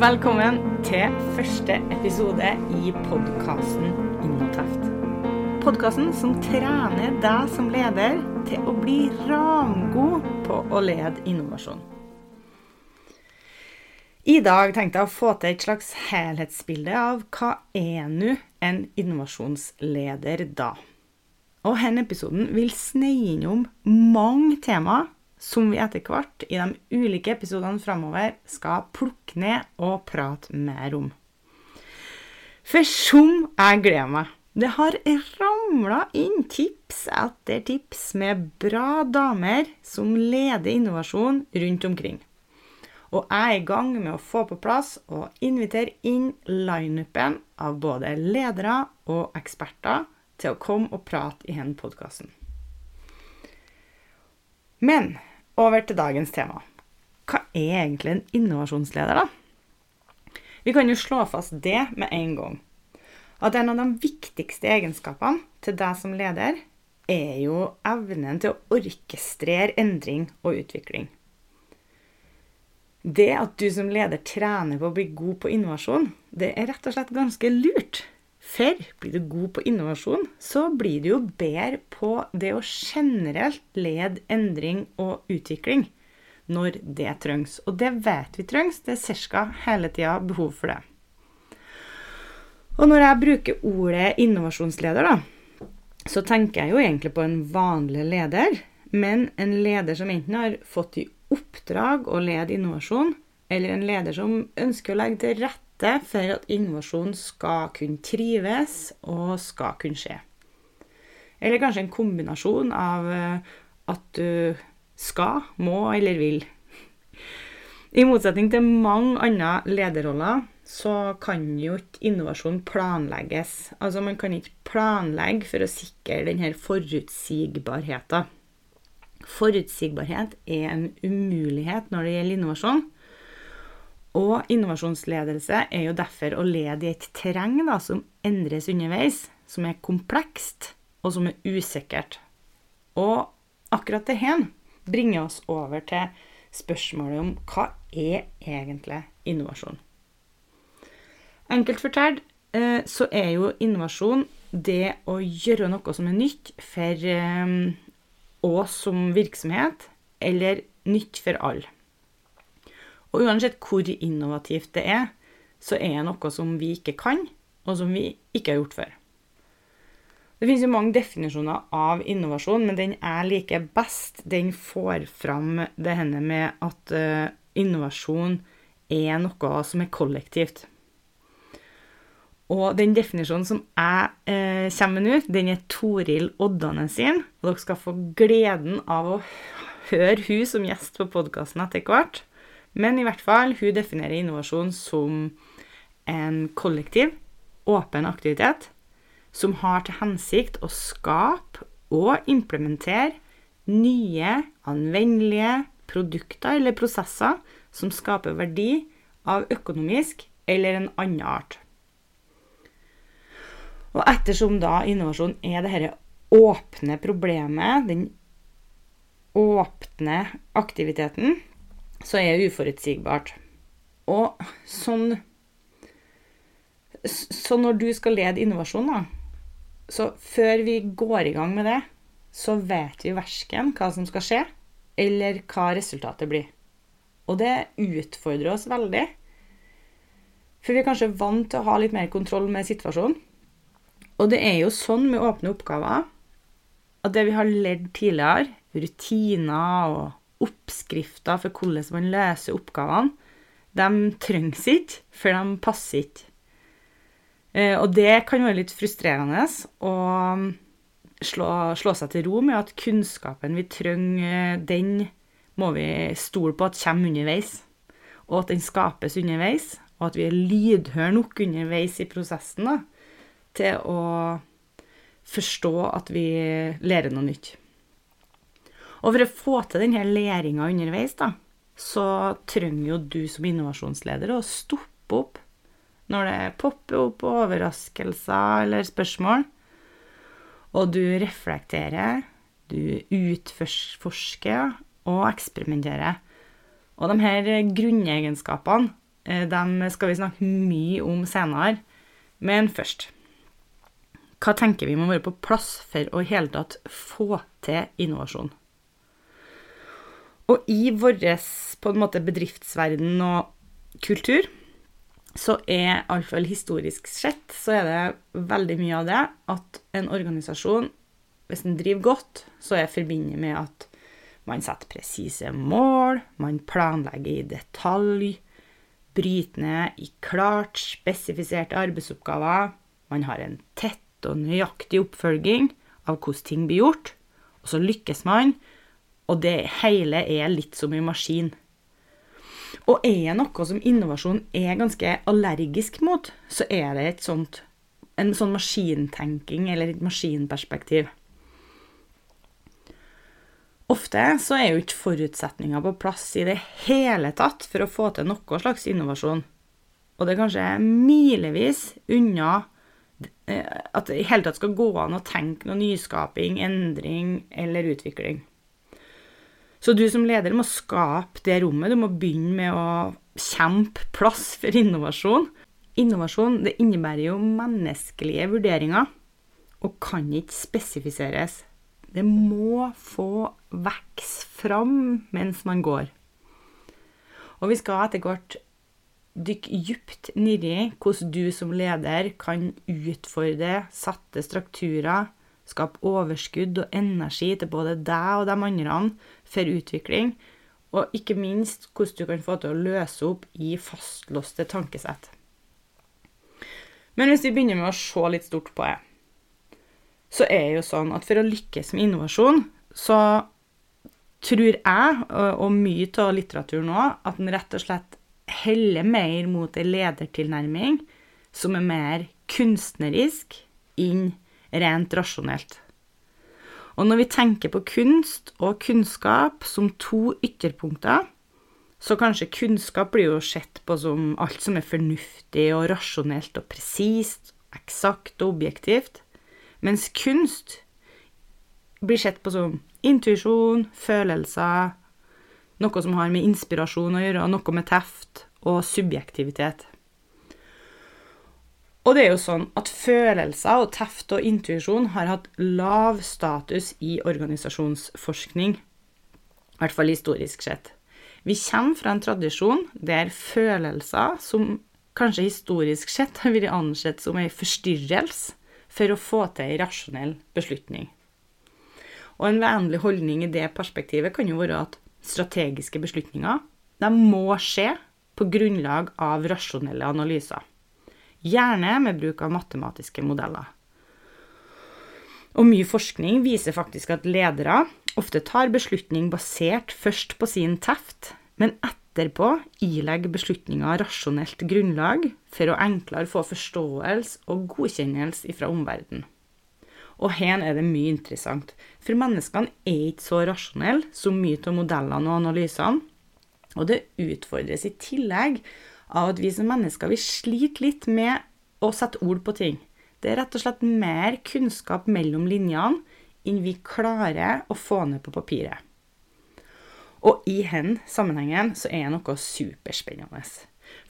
Velkommen til første episode i podkasten Innoteft. Podkasten som trener deg som leder til å bli ramgod på å lede innovasjon. I dag tenkte jeg å få til et slags helhetsbilde av hva er nå en innovasjonsleder da? Og denne episoden vil sneie innom mange temaer som vi etter hvert i de ulike episodene framover skal plukke ned og prate mer om. For som jeg gleder meg! Det har ramla inn tips etter tips med bra damer som leder innovasjon rundt omkring. Og jeg er i gang med å få på plass og invitere inn lineupen av både ledere og eksperter til å komme og prate i denne podkasten. Men over til dagens tema. Hva er egentlig en innovasjonsleder, da? Vi kan jo slå fast det med en gang. At en av de viktigste egenskapene til deg som leder, er jo evnen til å orkestrere endring og utvikling. Det at du som leder trener på å bli god på innovasjon, det er rett og slett ganske lurt. For blir du god på innovasjon, så blir du jo bedre på det å generelt lede endring og utvikling når det trengs. Og det vet vi trengs. Det er ca. hele tida behov for det. Og når jeg bruker ordet innovasjonsleder, da, så tenker jeg jo egentlig på en vanlig leder, men en leder som enten har fått i oppdrag å lede innovasjon, eller en leder som ønsker å legge til rette rette for at innovasjon skal kunne trives og skal kunne skje. Eller kanskje en kombinasjon av eh, at du skal, må eller vil. I motsetning til mange andre lederroller så kan jo ikke innovasjon planlegges. Altså Man kan ikke planlegge for å sikre denne forutsigbarheten. Forutsigbarhet er en umulighet når det gjelder innovasjon. Og innovasjonsledelse er jo derfor å lede i et terreng da, som endres underveis, som er komplekst, og som er usikkert. Og akkurat det her bringer oss over til spørsmålet om hva er egentlig innovasjon? Enkelt fortalt eh, så er jo innovasjon det å gjøre noe som er nytt for eh, oss som virksomhet, eller nytt for alle. Og uansett hvor innovativt det er, så er det noe som vi ikke kan, og som vi ikke har gjort før. Det finnes jo mange definisjoner av innovasjon, men den jeg liker best, den får fram det henne med at uh, innovasjon er noe som er kollektivt. Og den definisjonen som jeg eh, kommer med nå, den er Toril Oddane sin. Og dere skal få gleden av å høre hun som gjest på podkasten etter hvert. Men i hvert fall, hun definerer innovasjon som en kollektiv, åpen aktivitet som har til hensikt å skape og implementere nye, anvendelige produkter eller prosesser som skaper verdi av økonomisk eller en annen art. Og ettersom da innovasjon er dette åpne problemet, den åpne aktiviteten, så er det uforutsigbart. Og sånn Så når du skal lede innovasjon, da, så før vi går i gang med det, så vet vi verken hva som skal skje, eller hva resultatet blir. Og det utfordrer oss veldig. For vi er kanskje vant til å ha litt mer kontroll med situasjonen. Og det er jo sånn med åpne oppgaver at det vi har ledd tidligere, rutiner og oppskrifter for hvordan man løser oppgavene, de trengs ikke, for de passer ikke. Eh, og det kan være litt frustrerende å slå, slå seg til ro med at kunnskapen vi trenger, den må vi stole på at kommer underveis. Og at den skapes underveis, og at vi er lydhøre nok underveis i prosessen da, til å forstå at vi lærer noe nytt. Og for å få til denne læringa underveis, da, så trenger jo du som innovasjonsleder å stoppe opp når det popper opp overraskelser eller spørsmål, og du reflekterer, du utforsker og eksperimenterer. Og de her grunnegenskapene eh, de skal vi snakke mye om senere. Men først Hva tenker vi må være på plass for å i hele tatt få til innovasjon? Og i vår på en måte bedriftsverden og kultur så er iallfall historisk sett så er det veldig mye av det at en organisasjon, hvis den driver godt, så er forbundet med at man setter presise mål, man planlegger i detalj, bryter ned i klart spesifiserte arbeidsoppgaver, man har en tett og nøyaktig oppfølging av hvordan ting blir gjort, og så lykkes man, og det hele er litt som en maskin. Og er noe som innovasjon er ganske allergisk mot, så er det et sånt, en sånn maskintenking eller et maskinperspektiv. Ofte så er jo ikke forutsetninger på plass i det hele tatt for å få til noe slags innovasjon. Og det er kanskje milevis unna eh, at det i hele tatt skal gå an å tenke noe nyskaping, endring eller utvikling. Så du som leder må skape det rommet. Du må begynne med å kjempe plass for innovasjon. Innovasjon det innebærer jo menneskelige vurderinger og kan ikke spesifiseres. Det må få vokse fram mens man går. Og vi skal etter hvert dykke dypt nedi hvordan du som leder kan utfordre satte strukturer, skape overskudd og energi til både deg og de andre for utvikling, og ikke minst hvordan du kan få til å løse opp i fastlåste tankesett. Men hvis vi begynner med å se litt stort på det, så er det jo sånn at for å lykkes med innovasjon, så tror jeg, og mye av litteraturen òg, at den rett og slett heller mer mot en ledertilnærming som er mer kunstnerisk inn rent rasjonelt. Og når vi tenker på kunst og kunnskap som to ytterpunkter, så kanskje kunnskap blir jo sett på som alt som er fornuftig og rasjonelt og presist, eksakt og objektivt. Mens kunst blir sett på som intuisjon, følelser, noe som har med inspirasjon å gjøre, noe med teft og subjektivitet. Og det er jo sånn at følelser og teft og intuisjon har hatt lav status i organisasjonsforskning. I hvert fall historisk sett. Vi kommer fra en tradisjon der følelser, som kanskje historisk sett har vært ansett som en forstyrrelse, for å få til en rasjonell beslutning. Og en vennlig holdning i det perspektivet kan jo være at strategiske beslutninger de må skje på grunnlag av rasjonelle analyser. Gjerne med bruk av matematiske modeller. Og mye forskning viser faktisk at ledere ofte tar beslutning basert først på sin teft, men etterpå ilegger beslutninger rasjonelt grunnlag for å enklere få forståelse og godkjennelse fra omverdenen. Og her er det mye interessant, for menneskene er ikke så rasjonelle som mye av modellene og analysene. Og det utfordres i tillegg av at vi som mennesker vi sliter litt med å sette ord på ting. Det er rett og slett mer kunnskap mellom linjene enn vi klarer å få ned på papiret. Og i den sammenhengen så er noe superspennende.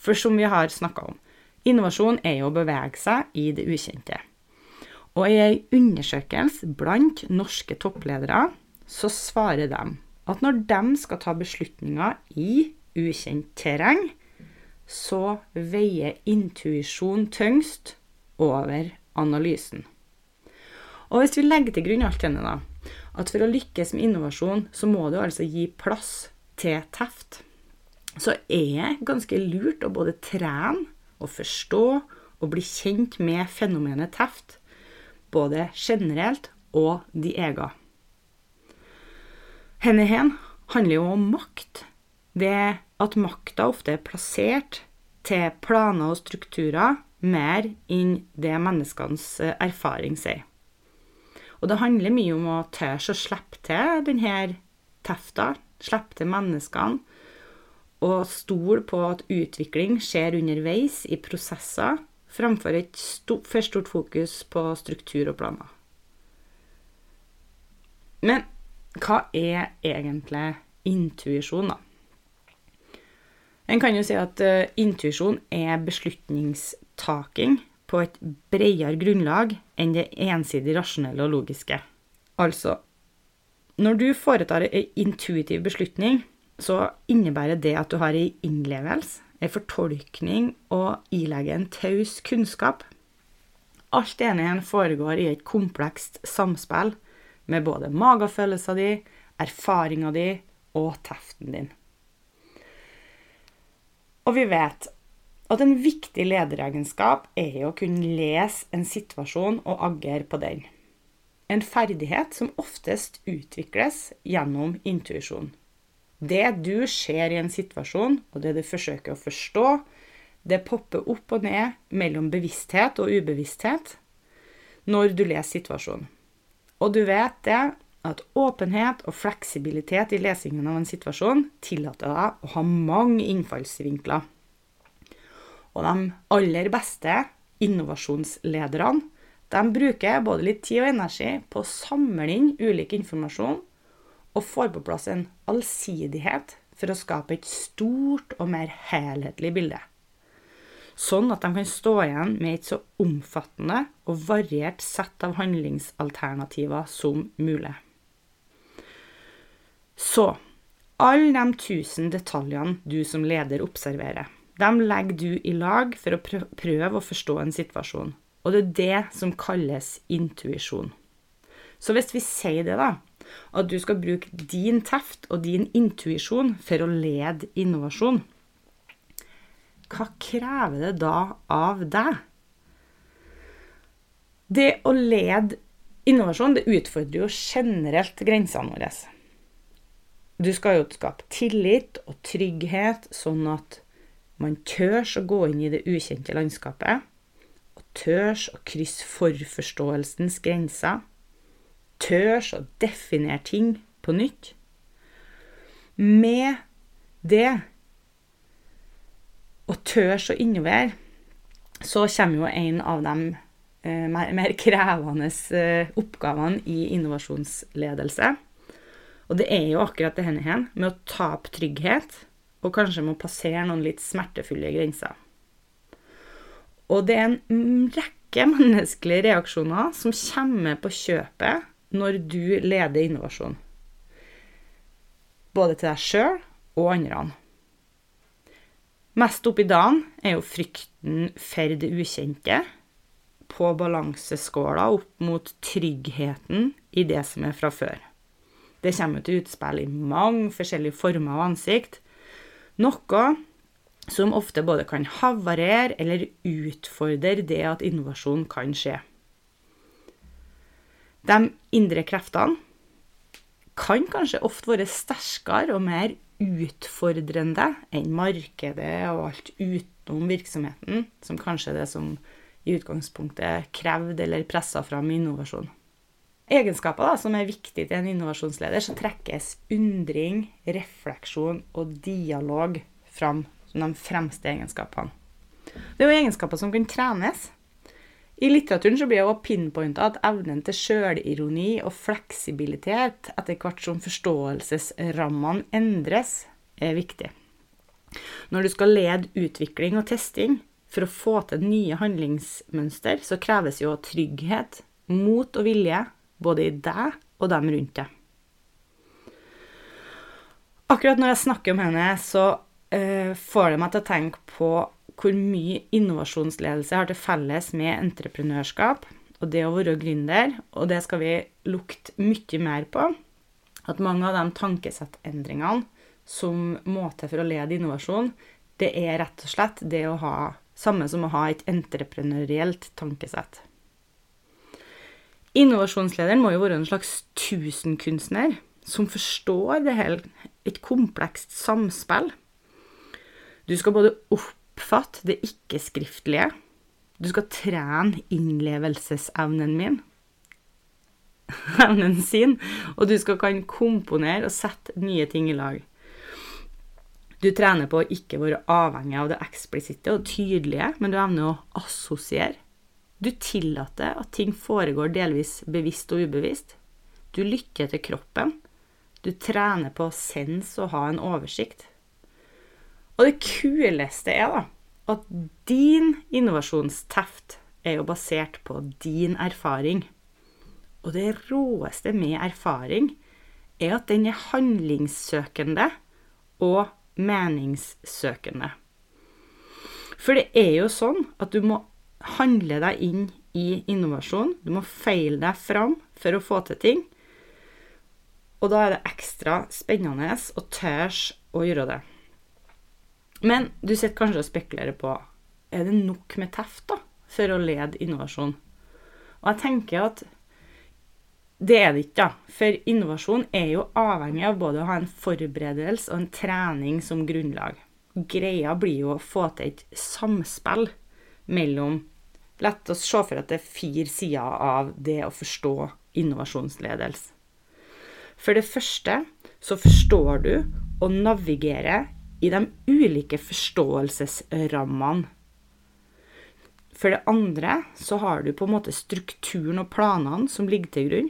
For som vi har snakka om, innovasjon er jo å bevege seg i det ukjente. Og i ei undersøkelse blant norske toppledere så svarer de at når de skal ta beslutninger i ukjent terreng, så veier intuisjon tyngst over analysen. Og hvis vi legger til grunn alt denne, da, at for å lykkes med innovasjon, så må du altså gi plass til teft. Så er det ganske lurt å både trene og forstå og bli kjent med fenomenet teft, både generelt og de ega. Henne handler jo om makt. Det at makta ofte er plassert til planer og strukturer mer enn det menneskenes erfaring sier. Og det handler mye om å tørre å slippe til denne tefta, slippe til menneskene, og stole på at utvikling skjer underveis i prosesser, fremfor et stort, for stort fokus på struktur og planer. Men hva er egentlig intuisjon, da. En kan jo si at uh, intuisjon er beslutningstaking på et bredere grunnlag enn det ensidig rasjonelle og logiske. Altså, når du foretar en intuitiv beslutning, så innebærer det at du har ei innlevelse, ei fortolkning og ilegger en taus kunnskap. Alt ene igjen foregår i et komplekst samspill med både magefølelsen din, erfaringa di og teften din. Og vi vet at en viktig lederegenskap er å kunne lese en situasjon og agere på den. En ferdighet som oftest utvikles gjennom intuisjon. Det du ser i en situasjon, og det du forsøker å forstå, det popper opp og ned mellom bevissthet og ubevissthet når du leser situasjonen. Og du vet det at åpenhet og fleksibilitet i lesingen av en situasjon tillater deg å ha mange innfallsvinkler. Og de aller beste innovasjonslederne de bruker både litt tid og energi på å samle inn ulik informasjon og får på plass en allsidighet for å skape et stort og mer helhetlig bilde. Sånn at de kan stå igjen med et så omfattende og variert sett av handlingsalternativer som mulig. Så alle de tusen detaljene du som leder observerer, dem legger du i lag for å prøve å forstå en situasjon. Og det er det som kalles intuisjon. Så hvis vi sier det, da, at du skal bruke din teft og din intuisjon for å lede innovasjon, hva krever det da av deg? Det å lede innovasjon det utfordrer jo generelt grensene våre. Du skal jo skape tillit og trygghet, sånn at man tør å gå inn i det ukjente landskapet. Og tør å krysse forforståelsens grenser. Tør å definere ting på nytt. Med det, og tør å innovere, så kommer jo en av de eh, mer, mer, krevende eh, oppgavene i innovasjonsledelse. Og det er jo akkurat det her med å ta opp trygghet, og kanskje må passere noen litt smertefulle grenser. Og det er en rekke menneskelige reaksjoner som kommer på kjøpet når du leder innovasjon. Både til deg sjøl og andre. Mest oppi dagen er jo frykten for det ukjente på balanseskåla opp mot tryggheten i det som er fra før. Det kommer til utspill i mange forskjellige former og ansikt, noe som ofte både kan havarere eller utfordre det at innovasjon kan skje. De indre kreftene kan kanskje ofte være sterkere og mer utfordrende enn markedet og alt utenom virksomheten, som kanskje er det som i utgangspunktet krevde eller pressa fram innovasjon egenskaper da, som er viktige til en innovasjonsleder, så trekkes undring, refleksjon og dialog fram som de fremste egenskapene. Det er jo egenskaper som kan trenes. I litteraturen så blir det også pinpointa at evnen til sjølironi og fleksibilitet etter hvert som forståelsesrammene endres, er viktig. Når du skal lede utvikling og testing for å få til nye handlingsmønster, så kreves jo trygghet, mot og vilje både i deg og dem rundt deg. Akkurat når jeg snakker om henne, så uh, får det meg til å tenke på hvor mye innovasjonsledelse har til felles med entreprenørskap og det å være gründer, og det skal vi lukte mye mer på. At mange av de tankesettendringene som må til for å lede innovasjon, det er rett og slett det å ha samme som å ha et entreprenørielt tankesett. Innovasjonslederen må jo være en slags tusenkunstner som forstår det hele, et komplekst samspill. Du skal både oppfatte det ikke-skriftlige, du skal trene innlevelsesevnen min, evnen sin, og du skal kan komponere og sette nye ting i lag. Du trener på å ikke være avhengig av det eksplisitte og tydelige, men du evner å assosiere du tillater at ting foregår delvis bevisst og ubevisst. Du lytter til kroppen. Du trener på sens og ha en oversikt. Og det kuleste er da at din innovasjonsteft er jo basert på din erfaring. Og det råeste med erfaring er at den er handlingssøkende og meningssøkende. For det er jo sånn at du må handle deg inn i innovasjon. Du må feile deg fram for å få til ting. Og da er det ekstra spennende å tørs å gjøre det. Men du sitter kanskje og spekulerer på er det nok med teft da, for å lede innovasjon. Og jeg tenker at det er det ikke, da. For innovasjon er jo avhengig av både å ha en forberedelse og en trening som grunnlag. Greia blir jo å få til et samspill mellom La oss se for at det er fire sider av det å forstå innovasjonsledelse. For det første så forstår du og navigerer i de ulike forståelsesrammene. For det andre så har du på en måte strukturen og planene som ligger til grunn.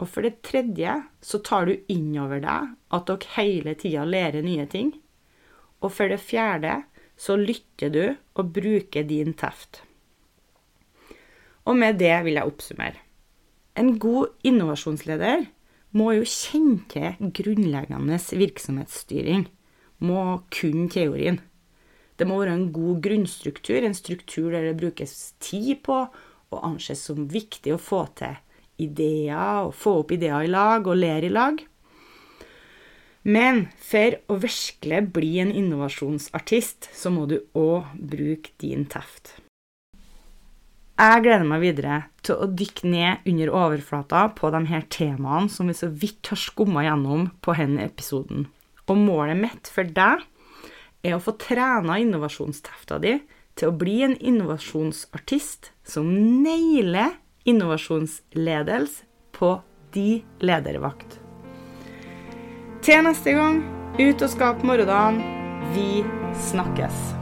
Og for det tredje så tar du inn over deg at dere hele tida lærer nye ting. Og for det fjerde så lytter du og bruker din teft. Og med det vil jeg oppsummere. En god innovasjonsleder må jo kjenne til grunnleggende virksomhetsstyring. Må kunne teorien. Det må være en god grunnstruktur, en struktur der det brukes tid på og anses som viktig å få til ideer, og få opp ideer i lag og lære i lag. Men for å virkelig bli en innovasjonsartist, så må du òg bruke din teft. Jeg gleder meg videre til å dykke ned under overflata på de her temaene som vi så vidt har skumma gjennom på denne episoden. Og målet mitt for deg er å få trena innovasjonstefta di til å bli en innovasjonsartist som nailer innovasjonsledelse på de ledervakt. Til neste gang, ut og skap morgendagen. Vi snakkes.